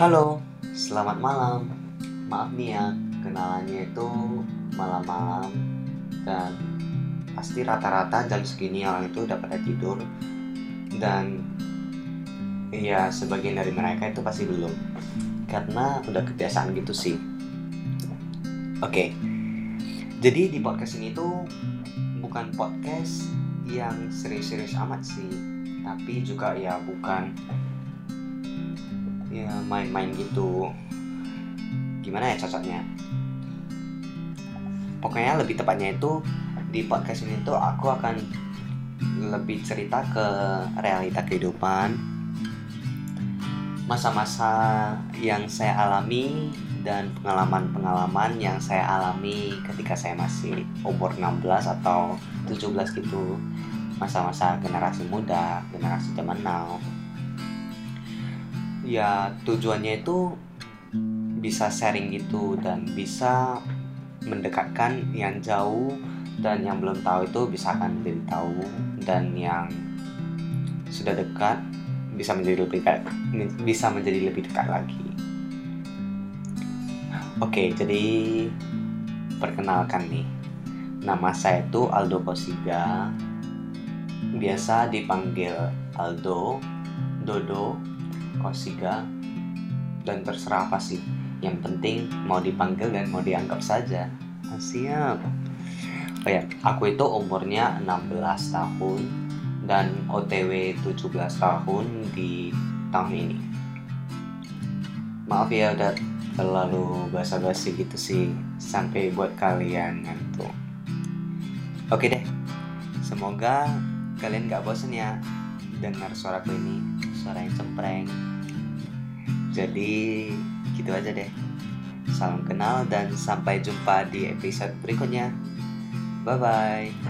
Halo, selamat malam. Maaf nih ya, kenalannya itu malam-malam. Dan pasti rata-rata jam segini orang itu udah pada tidur. Dan ya sebagian dari mereka itu pasti belum. Karena udah kebiasaan gitu sih. Oke, jadi di podcast ini tuh bukan podcast yang serius-serius amat sih, tapi juga ya bukan ya main-main gitu. Gimana ya cocoknya? Pokoknya lebih tepatnya itu di podcast ini tuh aku akan lebih cerita ke realita kehidupan. Masa-masa yang saya alami dan pengalaman-pengalaman yang saya alami ketika saya masih umur 16 atau 17 gitu. Masa-masa generasi muda, generasi zaman now ya tujuannya itu bisa sharing gitu dan bisa mendekatkan yang jauh dan yang belum tahu itu bisa akan menjadi tahu dan yang sudah dekat bisa menjadi lebih dekat bisa menjadi lebih dekat lagi. Oke, jadi perkenalkan nih. Nama saya itu Aldo Kosiga. Biasa dipanggil Aldo, Dodo, Kosiga. Dan terserah apa sih yang penting mau dipanggil dan mau dianggap saja. Ah, siap. Oh ya aku itu umurnya 16 tahun dan OTW 17 tahun di tahun ini. Maaf ya udah terlalu basa-basi gitu sih sampai buat kalian ngantuk. Oke deh semoga kalian gak bosan ya dengar suaraku ini suara yang cempreng jadi gitu aja deh. Salam kenal dan sampai jumpa di episode berikutnya. Bye bye.